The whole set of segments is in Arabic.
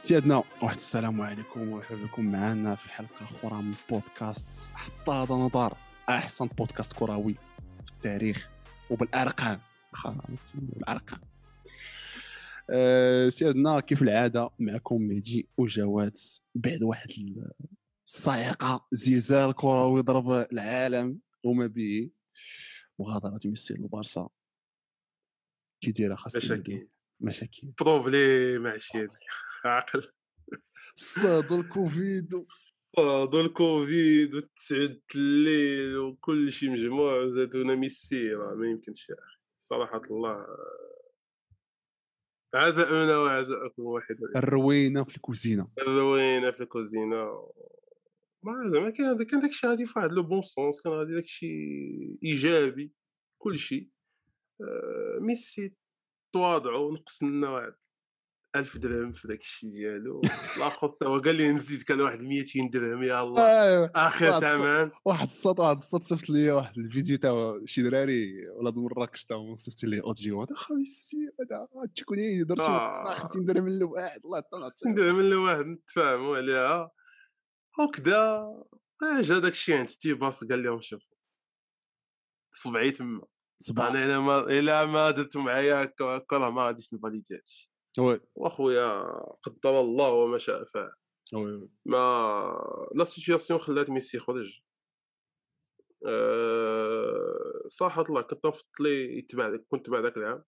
سيادنا واحد السلام عليكم ومرحبا بكم معنا في حلقة أخرى من بودكاست حتى هذا نظر أحسن بودكاست كروي في التاريخ وبالأرقام. خلاص بالأرقام. أه سيادنا كيف العادة معكم مهدي وجواد بعد واحد الصاعقه زلزال كروي ضرب العالم وما به مغادرة ميسي للبارسا كي دايرة خاص مشاكل مشاكل. بروبلي ماشي عاقل صادوا الكوفيد. صادوا الكوفيد وتسعد الليل وكل شيء مجموع وزادونا ميسي راه ما يمكنش يا أخي. صراحة الله. عزاؤنا وعزاؤكم واحد الروينه في الكوزينة. الروينه في الكوزينة. ما زعما كان كان داكشي غادي في واحد لو بون سونس كان غادي داكشي إيجابي كل شيء آه، ميسي. تواضعوا نقص لنا واحد 1000 درهم في داك الشيء ديالو. الآخر تا هو قال لي نزيد كان واحد 200 درهم يا الله. ايوا آخر ثمن. واحد الصوت واحد الصوت صيفط لي واحد الفيديو تاع شي دراري ولاد مراكش تا صيفط لي أوديو. هذا خميسي هذا تشكوني درت آه. 50 درهم من الواحد الله يعطينا 50 درهم من الواحد نتفاهموا عليها. وكذا آه، جا داك الشيء عند ستي باص قال لهم شوفوا صبعي تما. صباح أنا الا ما الا ما درتو معايا راه ما غاديش ن valider هادشي oui. وأخويا قدر الله وما شاء فعل. oui mais la situation خلات ميسي يخرج. أه... صراحة الله كنت نفضل يتبع كنت تبع داك العام.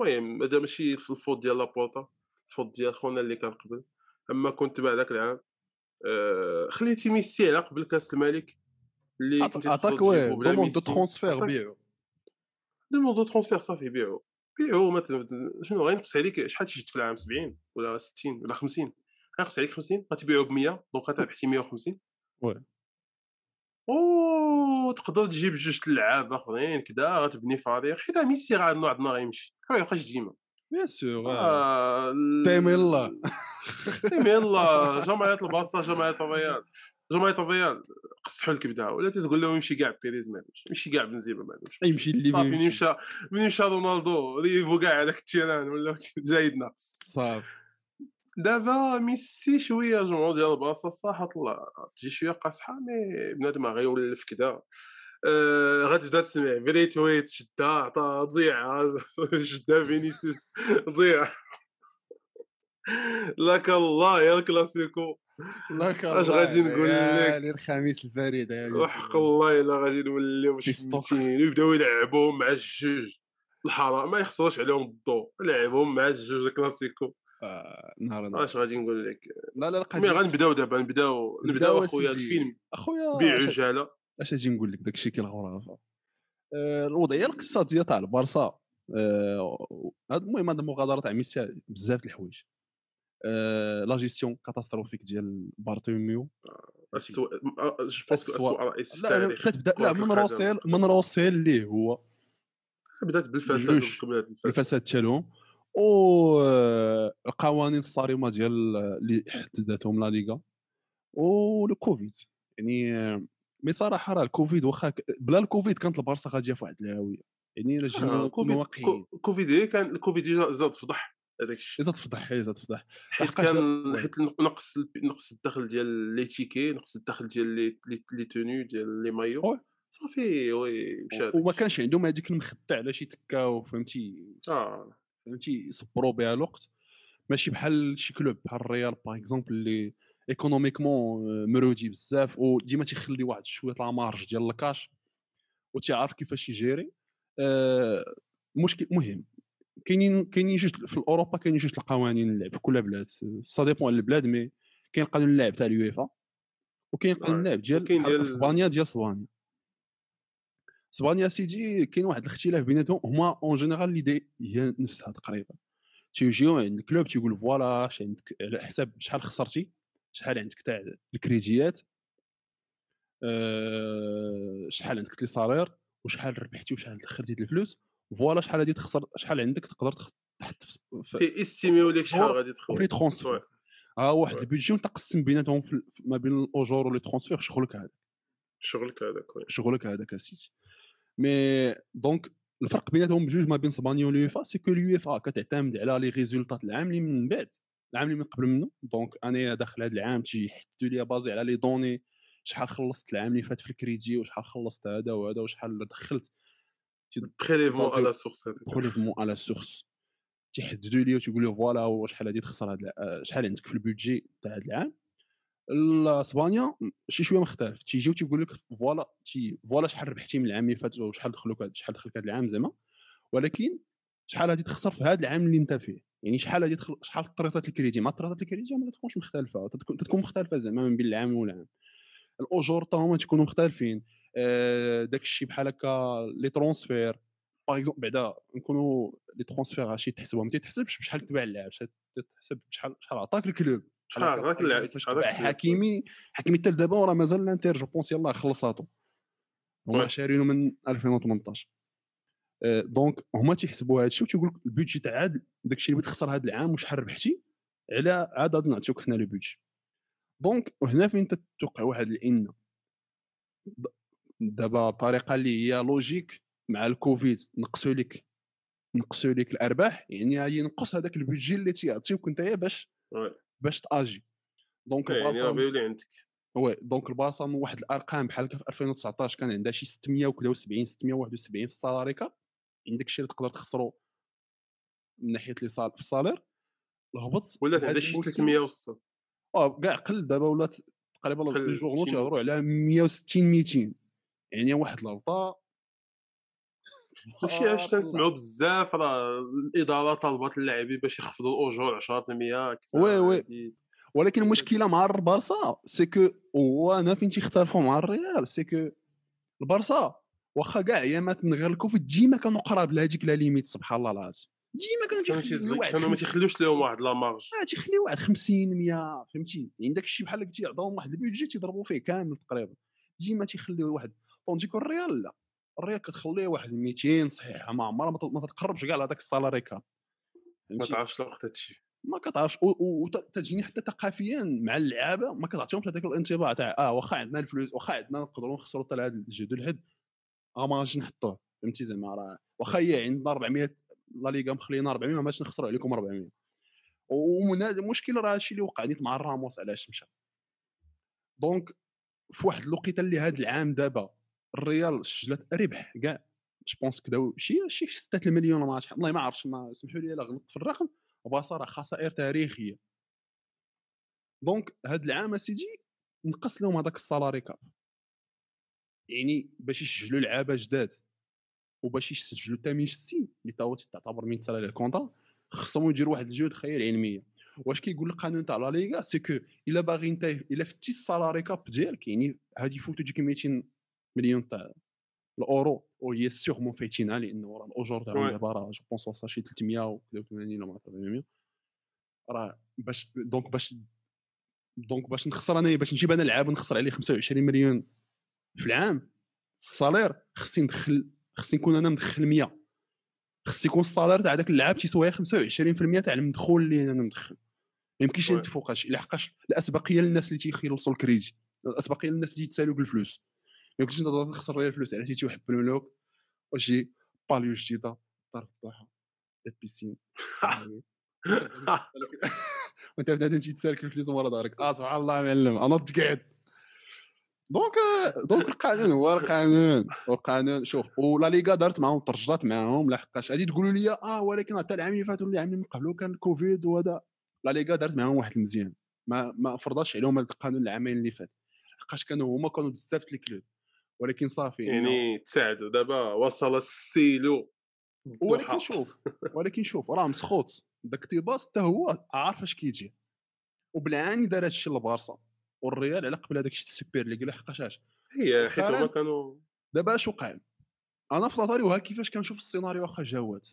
المهم هذا ماشي في ال faute ديال لابورتا ال faute ديال خونا اللي كان قبل. أما كنت تبع داك العام أه... خليتي ميسي على قبل كاس الملك اللي كنتي عطاك oui demande de. transfert بيعو demande de transfert صافي بيعو بيعو ما ت- شنو غينقص عليك شحال تيجي في العام 70 ولا 60 ولا 50 غينقص عليك 50 غتبيعو ب 100 donc غتربحتي 150 oui. أو تقدر تجيب جوج اللعاب آخرين كذا غتبني فريق حيت ميسي راه عندنا عندنا غيمشي. ما يبقاش ديما. bien sûr آه، تيم يلا. تيم يلا جمعية البارسا جمعية الريال جمعيه الريال قصحوا الكبده ولا تقول لهم يمشي كاع بيريز ما عندوش يمشي كاع بنزيما ما عندوش يمشي اللي صافي بيمشي. من مشى من مشى رونالدو ريفو كاع هذاك ال terrain ولا جايد ناقص. صافي. دابا ميسي شوية الجمهور ديال البارسا صراحة الله تجي شوية قاصحة mais بنادم غيولف كدا. آه غتبدا تسمع بري تويت شدها عطا ضيع شدها فينيسيوس ضيع. لك الله يا الكلاسيكو. لك اش غادي نقول لك؟ الخميس هذا وحق الله إلا غادي نوليو. شميتين ويبداو يلعبوا مع الجوج. الحرام ما يخسروش عليهم الضوء لعبهم مع الجوج الكلاسيكو آه، نهار نهار. اش غادي نقول لك؟ لا لا القضية غنبداو دابا نبداو نبداو أخويا. الفيلم. أخويا بيع رجاله أش أجي نقول لك داكشي كالغرافه آه، الوضعية الاقتصاديه تاع البارسا. آه، المهم هاد المغادرة تاع ميسي بزاف د الحوايج. la gestion catastrophique ديال بارتوميو. السوء je pense. اسوء رئيس لا لا من. روسيل من روسيل اللي هو. بدأت بالفساد. قبل الفساد. الفساد تاعهم و آه، القوانين الصارمة ديال اللي حددتهم لا ليغا. والكوفيد يعني آه، mais صراحة راه الكوفيد واخا بلا الكوفيد كانت البارسا غادية في واحد الهاوية. يعني جينا آه، نكونوا كوفيد واقعيين كوفيد إيه كان الكوفيد زاد فضح هذاك الشيء زاد تفضح زاد تفضح. حيت كان. حيت نقص نقص الدخل ديال les tickets نقص الدخل ديال les tournées ديال لي مايو. صافي oui مشى وما. كانش عندهم هذيك المخدة على شي تكاو فهمتي آه. فهمتي يصبروا بها الوقت. ماشي بحال شي club بحال الريال par exemple اللي économiquement مرودي بزاف وديما تيخلي واحد شوية la marge ديال الكاش وتيعرف كيفاش يجيري. آه مشكل مهم. كاينين كاينين جوج في أوروبا كاينين جوج القوانين اللعب في كل بلاد ça dépend على البلاد mais كاين قانون اللعب تاع اليويفا وكاين قانون آه، اللعب ديال إسبانيا ديال اسبانيا اسبانيا سيدي كاين واحد الاختلاف بيناتهم هما en général l'idée هي نفسها تقريبا. تيجيو عند ال club تيقول voilà اش عندك على حساب شحال خسرتي شحال عندك تاع الكريديات أه شحال عندك les salaires وشحال ربحتي وشحال دخلتي الفلوس. voilà شحال غادي تخسر شحال عندك تقدر تحط في- تي استيميو لك شحال غادي تدخل وفي transfert ها واحد. ال budget وانت قسم بيناتهم ما بين الأجور و les transferts شغلك هذا شغلك هذاك. شغلك هذاك إسيتي mais donc الفرق بيناتهم بجوج ما بين اسبانيا واليوفا c'est que اليوفا كتعتمد على les résultats العاملين من بعد العام اللي من قبل منه. donc أنا داخل هذا العام تيحددوا ليّ basé على les données شحال خلصت العام اللي فات في الكريدي وشحال خلصت هذا وهذا وشحال دخلت prélèvement على source prélèvement على source تيحددوا لي وتيقول لي voilà شحال غادي تخسر هذا شحال عندك في ال budget تاع هذا العام؟ اسبانيا شي شوية مختلف. تيجيو تيقول لك voilà تي voilà شحال ربحتي من العام اللي فات وشحال دخلوك شحال دخلك هذا العام زعما؟ ولكن شحال غادي تخسر في هذا العام اللي انت فيه؟ يعني شحال غادي تدخل شحال traites ال crédit؟ مع traites ال crédit ما تكونش مختلفة تكون مختلفة زعما من بين العام والعام. الأجور تا هما تيكونوا مختلفين. آه، داك الشيء بحال هكا les transferts. par exemple بعدا نكونوا les transferts هادشي تحسبهم. ما تيتحسبش بشحال تباع اللاعب تحسب شحال شحال عطاك ال club. شحال عطاك اللاعب حكيمي حكيمي حتى دابا راه مازال الانتر je pense يلاه خلصاتو. هما شارينو من 2018 donc هما تيحسبوا هذا الشيء وتيقول لك ال budget تاع عاد داك الشيء اللي بغيت تخسر هذا العام وشحال ربحتي على عاد غادي نعطيوك حنا le budget donc هنا فين تتوقع واحد الان دابا بطريقه اللي هي logique مع الكوفيد نقصوا لك نقصوا لك الأرباح يعني غادي ينقص هذاك البيدجي اللي تيعطيوك نتايا باش باش تأجي. دونك يعني اللي عندك. وي دونك البلاصة من واحد الأرقام بحال في 2019 كان عندها شي 670 671 في السالاري كاب عندك الشيء اللي تقدر تخسرو من ناحية لي في الصالير. الهبط ولات عندها شي 300 وصل آه كاع قل دابا ولات تقريبا لي جورنو تيهضروا على 160 200 يعني واحد الهبطه داكشي علاش تنسمعوا بزاف راه الإدارة طالبات اللاعبين باش يخفضوا الأجور 10% وي وي. ولكن المشكلة مع البارسا c'est que وأنا فين تيختلفوا مع الريال c'est que البارسا واخا كاع ايامات من غير الكوفيد ديما كانوا قراب لهذيك la limite سبحان الله العظيم. ديما كانوا كانوا ما تيخليوش لهم واحد la marge آه تيخليو واحد 50 100 فهمتي؟ يعني داك الشيء بحال قلتي عطاهم واحد البيدجي تيضربوا فيه كامل تقريبا. ديما تيخليو واحد donc الريال لا. الريال كتخليه واحد 200 صحيح ما عمرها ما تقربش كاع لهذاك ال salary cap ما تعرفش الوقت هادشي ما كتعرفش. وتجيني حتى ثقافيا مع اللعابة ما كتعطيهمش هذاك الانطباع تاع آه واخا عندنا الفلوس واخا عندنا نقدروا نخسروا حتى لهذا الجهد الهد آه ما غاديش نحطوه. فهمتي زعما؟ راه واخا هي عندنا 400 لا ليغا مخلينا 400 ما بغاش نخسروا عليكم 400 ومن هذا المشكل راه هادشي اللي وقع نيت مع راموس علاش مشى. donc في واحد الوقيتة اللي هذا العام دابا الريال سجلت ربح كاع je pense كدا شي شي 6 المليون ما عرفتش والله ما عرفتش ما سمحوا لي الا غلطت في الرقم وبصراحه خسائر تاريخية. donc هاد العام أسيدي نقص لهم هذاك ال salary cap يعني باش يسجلوا لعابة جداد وباش يسجلوا تامين السين اللي تا تعتبر من تسالى ال contrat خصهم يديروا واحد الجهود خيال علمية. واش كيقول القانون تاع لا ليغا c'est que إلا باغي انت إلا فتي ال salary cap ديالك يعني هادي يفوتوا ديك 200 مليون تاع الأورو وهي sûrement فايتينها لأنه راه الأجور تاعهم دابا راه je pense وصل شي 383 ولا 400 راه باش donc باش donc باش نخسر أنا باش نجيب أنا لعاب ونخسر عليه 25 مليون في العام ال salaire خصني ندخل خصني نكون أنا مدخل 100 خص يكون الصالير تاع داك اللعاب تيسوى 25% تاع المدخول اللي أنا ندخل ما يمكنش نتفوقاش لحقاش الاسبقيه للناس اللي تيخلصوا الكريدي الاسبقيه للناس اللي تيتسالوا بالفلوس. يمكنش انت تخسر لي الفلوس على شي يحب الملوك وشي باليو جديدة دار الضحى البيسين وانت بنادم تيتسالك الفلوس ورا دارك. آه سبحان الله معلم. أنا تقعد. دونك دونك القانون هو القانون. والقانون شوف ولا ليغا دارت معاهم ترجلات معاهم لحقاش غادي تقولوا لي آه ولكن حتى العام اللي فات ولا العام اللي قبله كان الكوفيد وهذا. لا ليغا دارت معاهم واحد المزيان ما ما فرضاش عليهم هذا القانون العامين اللي فات. لحقاش كانوا هما كانوا بزاف ال clubs ولكن صافي يعني تساعدوا دابا وصل السيلو ولكن شوف ولكن شوف راه مسخوط داك تيباس حتى هو عارف اش كيجي. وبالعاني دار هادشي لبارسا والريال على قبل هذاك الشيء السوبر ليغ لحقاش هي حيت هما كانوا دابا اش وقع أنا في نظري وها كيفاش كنشوف السيناريو واخا جاوات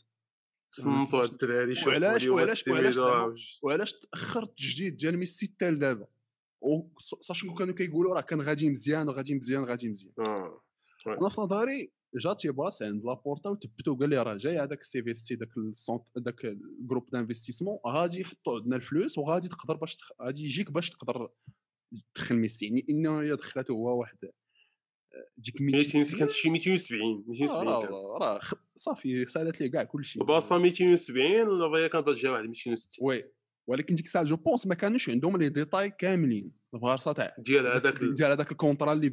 صنتوا هاد الدراري شوفوا وعلاش وعلاش وعلاش وعلاش تاخر التجديد ديال ميسي حتى لدابا و sachant que كانوا كيقولوا راه كان غادي مزيان غادي مزيان غادي مزيان. آه. أنا في نظري جا تيباس عند لابورتا وثبتو قال لي راه جاي هذاك السي في سي داك السونت داك ال groupe d'investissement غادي يحطوا عندنا الفلوس وغادي تقدر باش تخ... غادي يجيك باش تقدر تدخل ميسي. يعني انه هي دخلته هو واحد ديك 200 كانت شي 270 270 راه راه صافي سالت ليه كاع كلشي. باصا 270 ولا كانت جا واحد 260 oui. ولكن ديك الساعة je pense ما كانوش عندهم les détails كاملين. الفارسا تاع ديال هذاك ال- ديال هذاك ال contrat اللي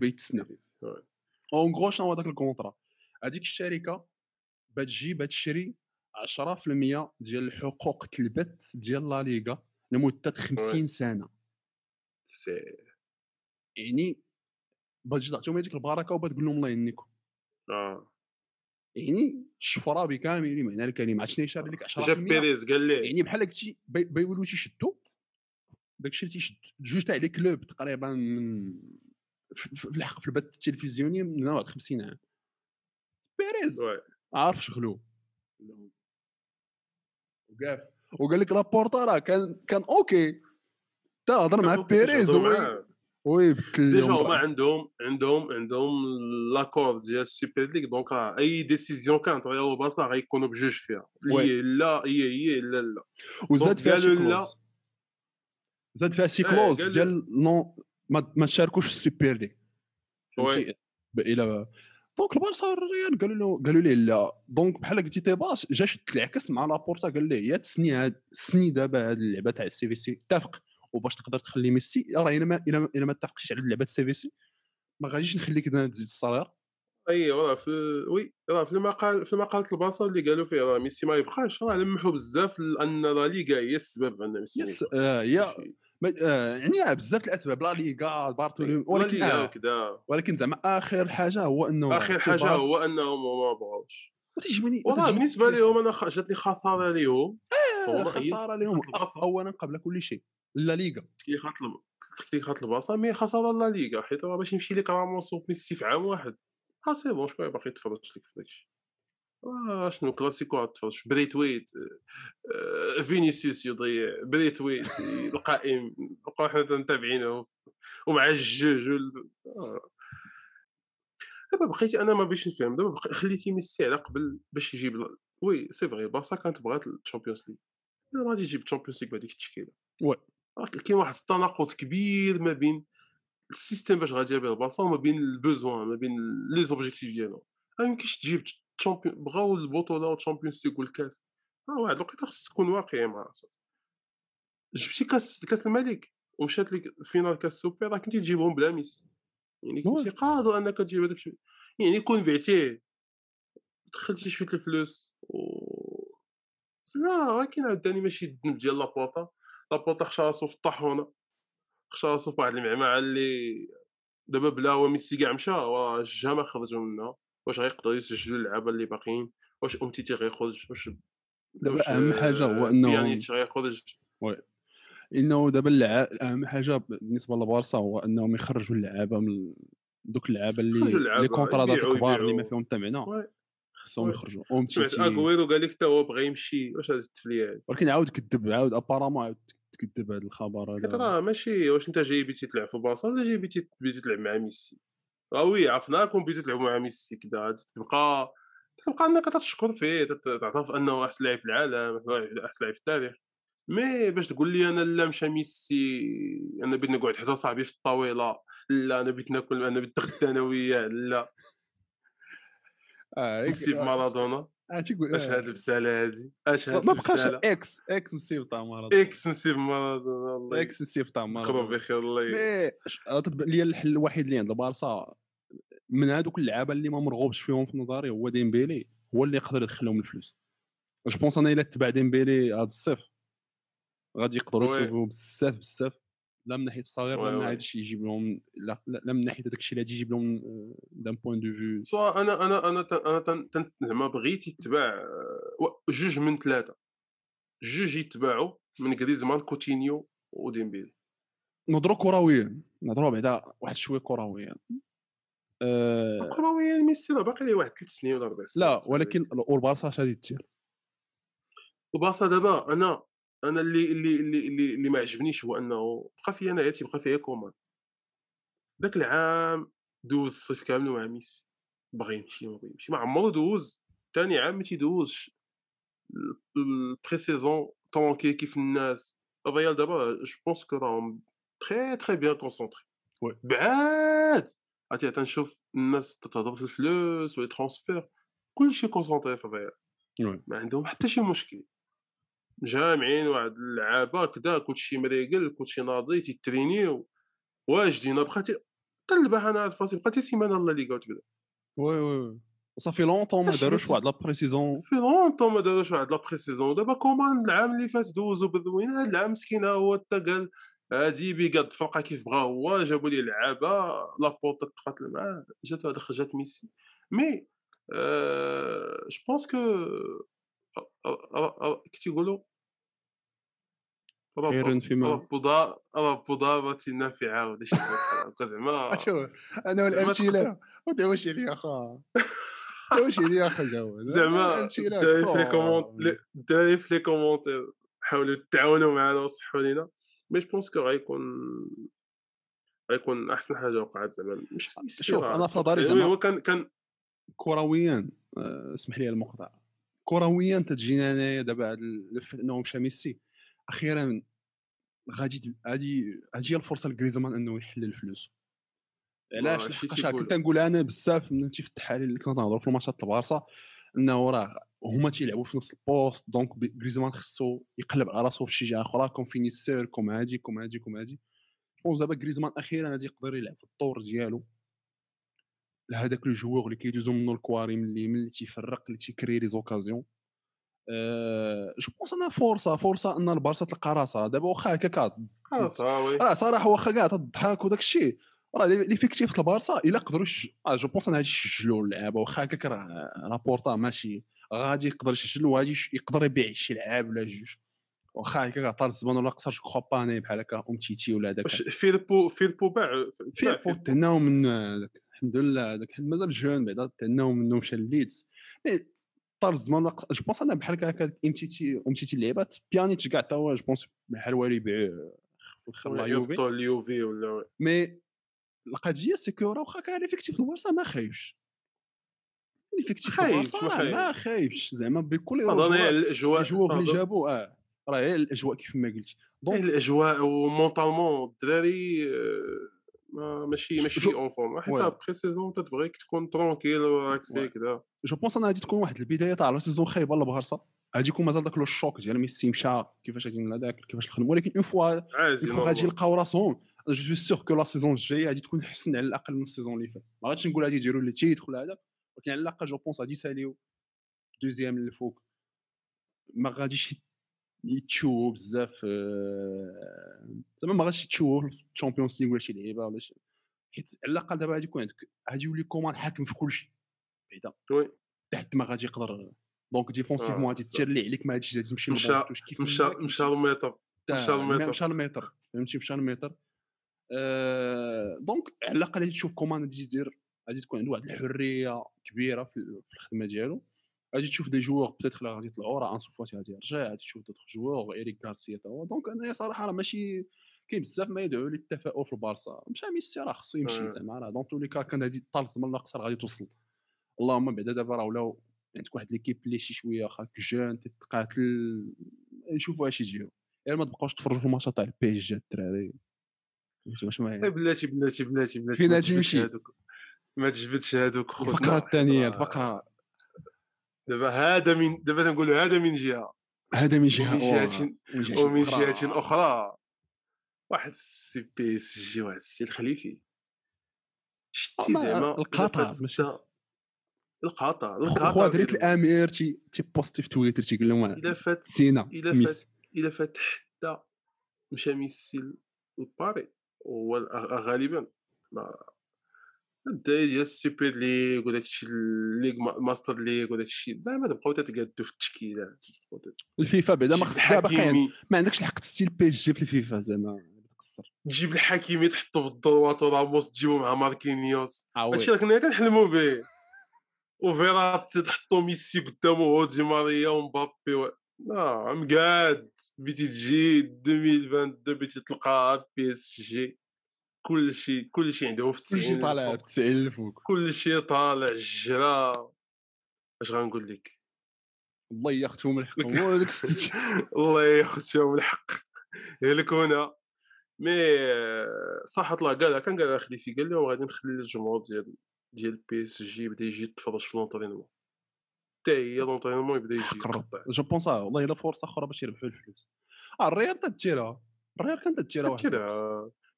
oui. en gros شنو هو هذاك ال contrat؟ هذيك الشركة بتجي بتشري 10% ديال الحقوق البث ديال لا ليغا لمدة 50 سنة. c'est. يعني بتجي تعطيهم هذيك البركة وبتقول لهم الله يهنيكم آه. يعني الشفره بكامل معنى الكلمة عرفتي يشري لك 10% جاب بيريز قال لي يعني بحال قلتي بي- بيولوا تيشدوا داكشي اللي تيشد جوج تاع les clubs تقريبا من في الحق في البث التلفزيوني من واحد 50 عام. بيريز. عارف شغلو. وقاف. وقال لك لابورتا راه كان كان OK. تا هضر مع بيريز oui déjà هما. عندهم عندهم عندهم l'accord ديال السوبر ليغ donc أي décision كانت ريال وبارسا غيكونوا بجوج فيها. هي لا هي هي لا لا وزاد فيها شي لا. زاد فيها شي clause ديال نو ما, تشاركوش السوبر ليغ oui. إلى donc البارسا والريال قالوا له قالوا ليه لا donc بحال قلتي تيباس جا شد العكس مع لابورتا قال ليه يا تسني هاد سني دابا هاد اللعبة تاع السي في سي اتفق وباش تقدر تخلي ميسي راه إلا ما إلا ما- اتفقتش على لعبه السي في سي ما غاديش نخليك تزيد الصغير أي راه في oui راه في المقال في مقالة البارسا اللي قالوا فيه راه ميسي ما يبقاش راه لمحوا بزاف لأن لا ليغا هي السبب أن ميسي yes. آه يا ما- آه يعني آه، بزاف الأسباب لا ليغا بارتوليو لا ولكن آه ولكن زعما آخر حاجة هو إنه آخر حاجة هو انهم ما بغاوش. والله بالنسبة لهم أنا جاتني خسارة ليهم. آه، هي خسارة لهم. اولا قبل كل شيء. لا ليغا. كي خاط الب- كي خاط البارسا mais خساره لا ليغا حيت راه باش يمشي لك راموس وميسي في عام واحد. آه c'est bon شكون باقي يتفرج لك في داكشي. آه شنو كلاسيكو تفرج. بريت ويت آه، فينيسيوس يضيع. بريت ويت القائم بقاو حنا متابعينه ومع الجوج آه. دابا بقيتي أنا ما بغيتش نفهم. دابا خليتي ميسي على قبل باش يجيب oui c'est vrai بارسا كانت بغات الشامبيونز ليغ. ما غادي يجيب الشامبيونز ليغ بهذيك التشكيلة. oui. راه كاين واحد التناقض كبير ما بين ال système باش غادي به البارسا وما بين ال besoins ما بين les objectifs ديالو ما يمكنش تجيب تشامبيون بغاو البطولة والتشامبيونز ليغ والكاس آه واحد الوقيته خصك تكون واقعي مع راسك. جبتي كاس كاس الملك ومشات لك finale كاس السوبر راه كنتي تجيبهم بلا ميسي يعني. كنتي قادر أنك تجيب هذاك الشيء. يعني كون بعتيه دخلتي شوية الفلوس و لا ولكن عاوتاني ماشي الذنب ديال لابورتا لابورتا خشى راسو في الطاحونه خشى راسو في واحد المعمعة اللي دابا بلا هو ميسي كاع مشى وراه ما خرجوا منها واش غيقدروا يسجلوا اللعابة اللي باقيين واش أمتيتي غيخرج واش دابا واش، أهم حاجة هو آه، أنه- بيانيتش غيخرج إنه دابا اللعاب أهم حاجة بالنسبة للبارسا هو إنهم يخرجوا اللعابة من دوك اللعابة اللي لي كونترادات الكبار اللي ما. فيهم حتى معنى oui. خصهم oui. يخرجوا سمعت أغويرو قال لك حتى هو بغى يمشي واش هاد التفليه ولكن عاود كذب عاود apparemment عاود تكذب هذا الخبر هذا؟ راه ماشي واش انت جاي بيتي تلعب في بارسا ولا جاي بيتي بيتي تلعب مع ميسي؟ راه oui عرفناكم بيتي تلعبوا مع ميسي كذا تبقى تبقى انك تشكر فيه تعترف انه أحسن لاعب في العالم أحسن لاعب في التاريخ. mais باش تقول لي أنا لا مشى ميسي أنا بغيت نقعد حدا صاحبي في الطاولة لا أنا بغيت ناكل أنا بغيت نتغدى أنا وياه لا. آه نسيب مارادونا. آه، تيقول- اش آه. هاد البساله هادي اش هاد ما بقاش إكس ex نسيب تاع مارادونا ex نسيب مارادونا الله إكس نسيب تاع يذكرو مارادونا بخير الله تتبان لي الحل الوحيد اللي عند البارسا من هذوك اللعابه اللي ما مرغوبش فيهم في نظري هو ديمبيلي هو اللي يقدر يدخل لهم الفلوس je pense أنا الا تبع ديمبيلي هذا الصيف غادي يقدروا oui. يصيبوا بزاف بزاف لا من ناحية الصغير oui لا من. ناحية شي يجيب لهم لا, لا لا من ناحية هذاك الشيء اللي غادي يجيب لهم d'un point de vue سواء أنا أنا أنا أنا تن- تن- زعما بغيتي تتبع آه، و- جوج من ثلاثة. جوج يتباعوا من غريزمان كوتينيو وديمبيلي نهضروا كرويا نهضروا بعدا واحد شوية كرويا آه كرويا ميسي راه باقي ليه واحد ثلاث سنين ولا أربع سنين لا ولكن والبارسا اش غادي دير البارسا دابا أنا أنا اللي اللي اللي اللي, اللي ما عجبنيش هو أنه بقى فيا أنا تيبقى فيا comment ذاك العام دوز الصيف كامل مع ميسي باغي يمشي ما بغى يمشي. ما عمرو دوز. ثاني عام ما تيدوزش. ال pré-saison tranquille كيف الناس. الريال دابا je pense que راهم très très bien concentrés. بعاد! عرفتي تنشوف الناس تتهضر في الفلوس و les transferts كلشي concentré في الريال. ما عندهم حتى شي مشكل. جامعين واحد اللعابه كذا كلشي مريقل كلشي ناضي تيترينيو واجدين بقيتي قلبها أنا فاسي بقيتي سيمانة الله اللي قلت بدا oui oui صافي longtemps ما داروش واحد la pré-saison. في longtemps ما داروش واحد la pré-saison دابا كومان العام اللي فات دوزو بالروين هاد العام مسكين هو حتى قال هادي بيقاد فرقه كيف بغا هو جابوا ليه لعابة لابورت تقاتل معاه جات هاد خرجت ميسي. mais je pense que كي تيقولوا خير فيما رب رب ضارة نافعة ولا شي حاجة بحال زعما شوف أنا والامثله ما داوش عليا اخا داوش عليا اخا زعما الدراري في les comment- les- الدراري في les commentaires حاولوا تعاونوا معنا وصحوا لينا mais je pense que غيكون غيكون احسن حاجة وقعت زعما مش شوف، أنا في نظري oui زعما- هو كان كان كرويا اسمح لي المقطع كرويا تجينا انايا دابا إنه مشى ميسي. أخيرا غادي غادي هي الفرصة لجريزمان إنه يحل الفلوس. علاش؟ لحقاش. كنت نقول أنا بزاف من في التحاليل اللي كنا نهضروا في الماتشات البارسا إنه راه هما تيلعبوا في نفس ال poste donc جريزمان خصو يقلب على راسو في شي جهة أخرى comme finisseur comme هادي comme هادي comme هادي pense دابا جريزمان أخيرا غادي يقدر يلعب في الطور ديالو. لهذاك le joueur اللي كيدوزو منه الكواري من اللي تيفرق اللي تيكري les occasions. أه je pense أنا فرصه فرصه أن البارسا تلقى راسها. دابا واخا هكاك راه صراحة واخا كاع تضحك وداك الشيء. راه l'effectif ديال البارسا إلا قدروا آه، je pense أنا غادي يسجلوا اللعابة. واخا هكاك راه لابورتا ماشي غادي يقدر يسجل وغادي يقدر يبيع شي لعاب ولا جوج. واخا هكاك عطى الزبان ولا قصر جو كخوا با اناي بحال هكا أم تيتي ولا هذاك. واش فيربو فيربو باع فوت تهناو من الحمد لله هذاك مازال جون بعدا تهناو منه مشى لليدز. مي طار الزمان جو بونس أنا بحال هكا أم تيتي أم تيتي اللعيبات بيانيتش كاع تا هو جو بونس بحال والو يبيعوه في يوفي. اليوفي ولا مي القضية سي كو راه واخا كان ليفيكتيف البارسا ما خايبش. ليفيكتيف البارسا ما خايبش. زعما بكل الجوغ اللي جابوا آه راه هي الأجواء كيف ما قلتي. donc الأجواء و mentalement الدراري آه، ما ماشي ماشي en forme حتى oui. la pré-saison تتبغيك تكون tranquille وراك سي. كذا je pense أنا غادي تكون واحد البداية تاع la saison خايبة للبارسا غادي يكون مازال داك le choc ديال ميسي مشى كيفاش غادي هذاك كيفاش الخدمة. ولكن une fois une fois غادي. يلقاو راسهم je suis sûr que la saison الجاية غادي تكون احسن على الأقل من ال saison اللي فات. ما غاديش نقول غادي يديروا les titres ولا هذا ولكن على الأقل je pense غادي يساليو deuxième اللي فوق ما غاديش يتشوهوا بزاف آه، زعما ما غاديش يتشوهوا في الشامبيونز ليغ ولا شي لعيبة ولا شي. حيت على الأقل دابا غادي يكون عندك غادي يولي كومان حاكم في كل شيء بعدا. oui. تحت ما غادي يقدر donc défensivement آه، غادي صح. تجري عليك ما غاديش غادي تمشي مشى- مشى مشى تا- مشى المتر. مشى المتر فهمتي؟ مشى المتر آه، donc على الأقل غادي تشوف كومان غادي يدير غادي تكون عنده واحد الحرية كبيرة في في الخدمة ديالو. غادي تشوف des joueurs peut-être غادي يطلعوا راه انسو فاتي غادي يرجع غادي تشوف d'autres joueurs إيريك غارسيا تا هو. donc أنا صراحة راه ماشي كاين بزاف ما يدعو للتفاؤل في البارسا. مشى ميسي راه خصو يمشي آه. زعما راه. dans tous les cas كان غادي طال الزمن لا قصر غادي توصل. اللهم بعدا دابا راه ولاو عندك واحد l'équipe اللي شي شوية واخا jeune تتقاتل يشوفوا اش يجيو. غير ما تبقاوش تفرجوا في الماتشات تاع البي اس جي الدراري. واش ما بلاتي بلاتي بلاتي بلاتي. فين غادي يمشي؟ هادوك ما تجبدش هادوك الفقرة الثانية الفقرة. دابا هذا من دابا تنقولوا هذا من جهة هذا من جهة ومن. جهة ومن جهة ومن. جهة أخرى واحد السي بي إس جي واحد السي الخليفي شتي ما- زعما القاطع، ماشي- القاطع القاطع خو دريت. الأمير تي تي بوستي في تويتر تيقول لهم إلا فات سينا إلا فات إلا فات حتى مشى ميسي لباري هو غالبا ما ديال السوبر ليغ وداك الشيء الليغ ما- ماستر ليغ وداك الشيء دابا تبقاو تتقادوا في التشكيلات تت- الفيفا بعدا ما تجيب خص دابا باقي ما عندكش الحق تستيل بي إس جي في الفيفا زعما تقصر. تجيب الحكيمي تحطو في ال droite وراموس تجيبو مع ماركينيوس. آه. هادشي اللي كنا كنحلموا به وفيراتي تحطو ميسي قدامه هو دي ماريا ومبابي و... لا مقاد بيتي تجي 2022 بيتي تلقى بي إس جي. كلشي كلشي عندهم في كلشي 90 طالع الفوق. في 90 الفوق كلشي طالع الجرا. اش غنقول لك؟ الله ياخذهم الحق هو هذاك السيتي الله ياخذ فيهم الحق يهلكونا mais صح طلع قالها كان قالها خليفي قال لهم غادي نخلي الجمهور ديال ديال بي اس جي بدا يجي يتفرج في l'entraînement حتى هي l'entraînement يبدا يجي. يقطع. je pense والله إلا فرصة أخرى باش يربحوا الفلوس. آه الريال تديرها الريال كان تديرها واحد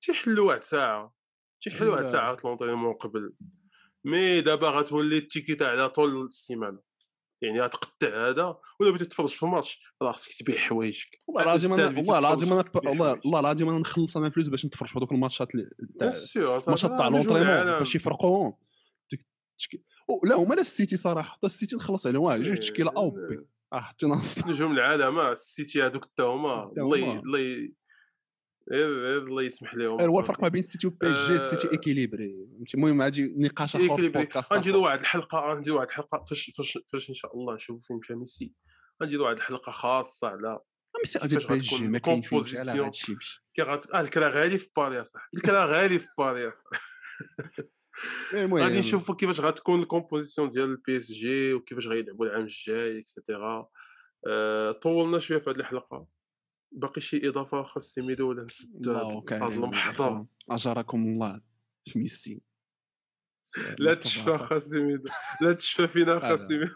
تيحلوا واحد ساعة تيحلوا واحد ساعة l'entraînement قبل. mais دابا غتولي التيكيتا على طول السيمانه يعني غتقطع هذا ولا بغيتي تتفرج في الماتش راه خصك تبيع حوايجك. والله العظيم أنا والله العظيم أنا والله العظيم نخلص أنا الفلوس باش نتفرج في هذوك الماتشات تاع الماتشات تاع l'entraînement فاش يفرقوهم لا هما لا السيتي صراحة حتى السيتي نخلص عليهم. واحد جوج تشكيلة أو بي حتى ناصر. نجوم العالم آه، السيتي هذوك حتى هما الله غير غير الله يسمح لهم هو صافي. الفرق ما بين السيتي و PSG السيتي آه. équilibré. المهم غادي نقاش اخر غنديروا آخر. واحد الحلقة غنديروا واحد الحلقة. فاش فاش فاش إن شاء الله نشوفوا فين مشى ميسي غنديروا واحد الحلقة خاصة على ميسي غادي PSG ما كاين فين على كي غات آه الكرا غالي في باري اصاحبي الكرا غالي في باري. المهم غادي نشوفوا كيفاش غتكون ال composition ديال ال PSG وكيفاش غيلعبوا العام الجاي et cetera آه، طولنا شوية في هذه الحلقة. باقي شي إضافة خاي سيميدو ولا نسد الله هاد اللحظة أجركم الله في ميسي لا تشفى خاي سيميدو لا تشفى فينا هذا. خاي سيميدو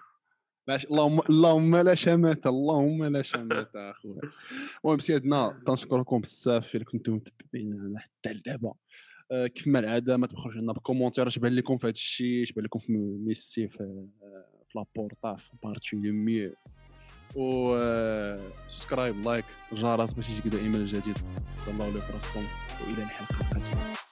باش اللهم اللهم لا شماتة اللهم لا شماتة أخويا. المهم سيدنا تنشكركم بزاف اللي كنتم متبعين حتى اللعبه آه، كيف ما العادة ما تبخلوش لنا ب commentaire اش بان لكم في هذا الشيء اش بان لكم في ميسي في آه، في لابورتا في بارتوميو و subscribe like الجرس باش يجيك دائما الجديد. الله ولي في راسكم وإلى الحلقة القادمة.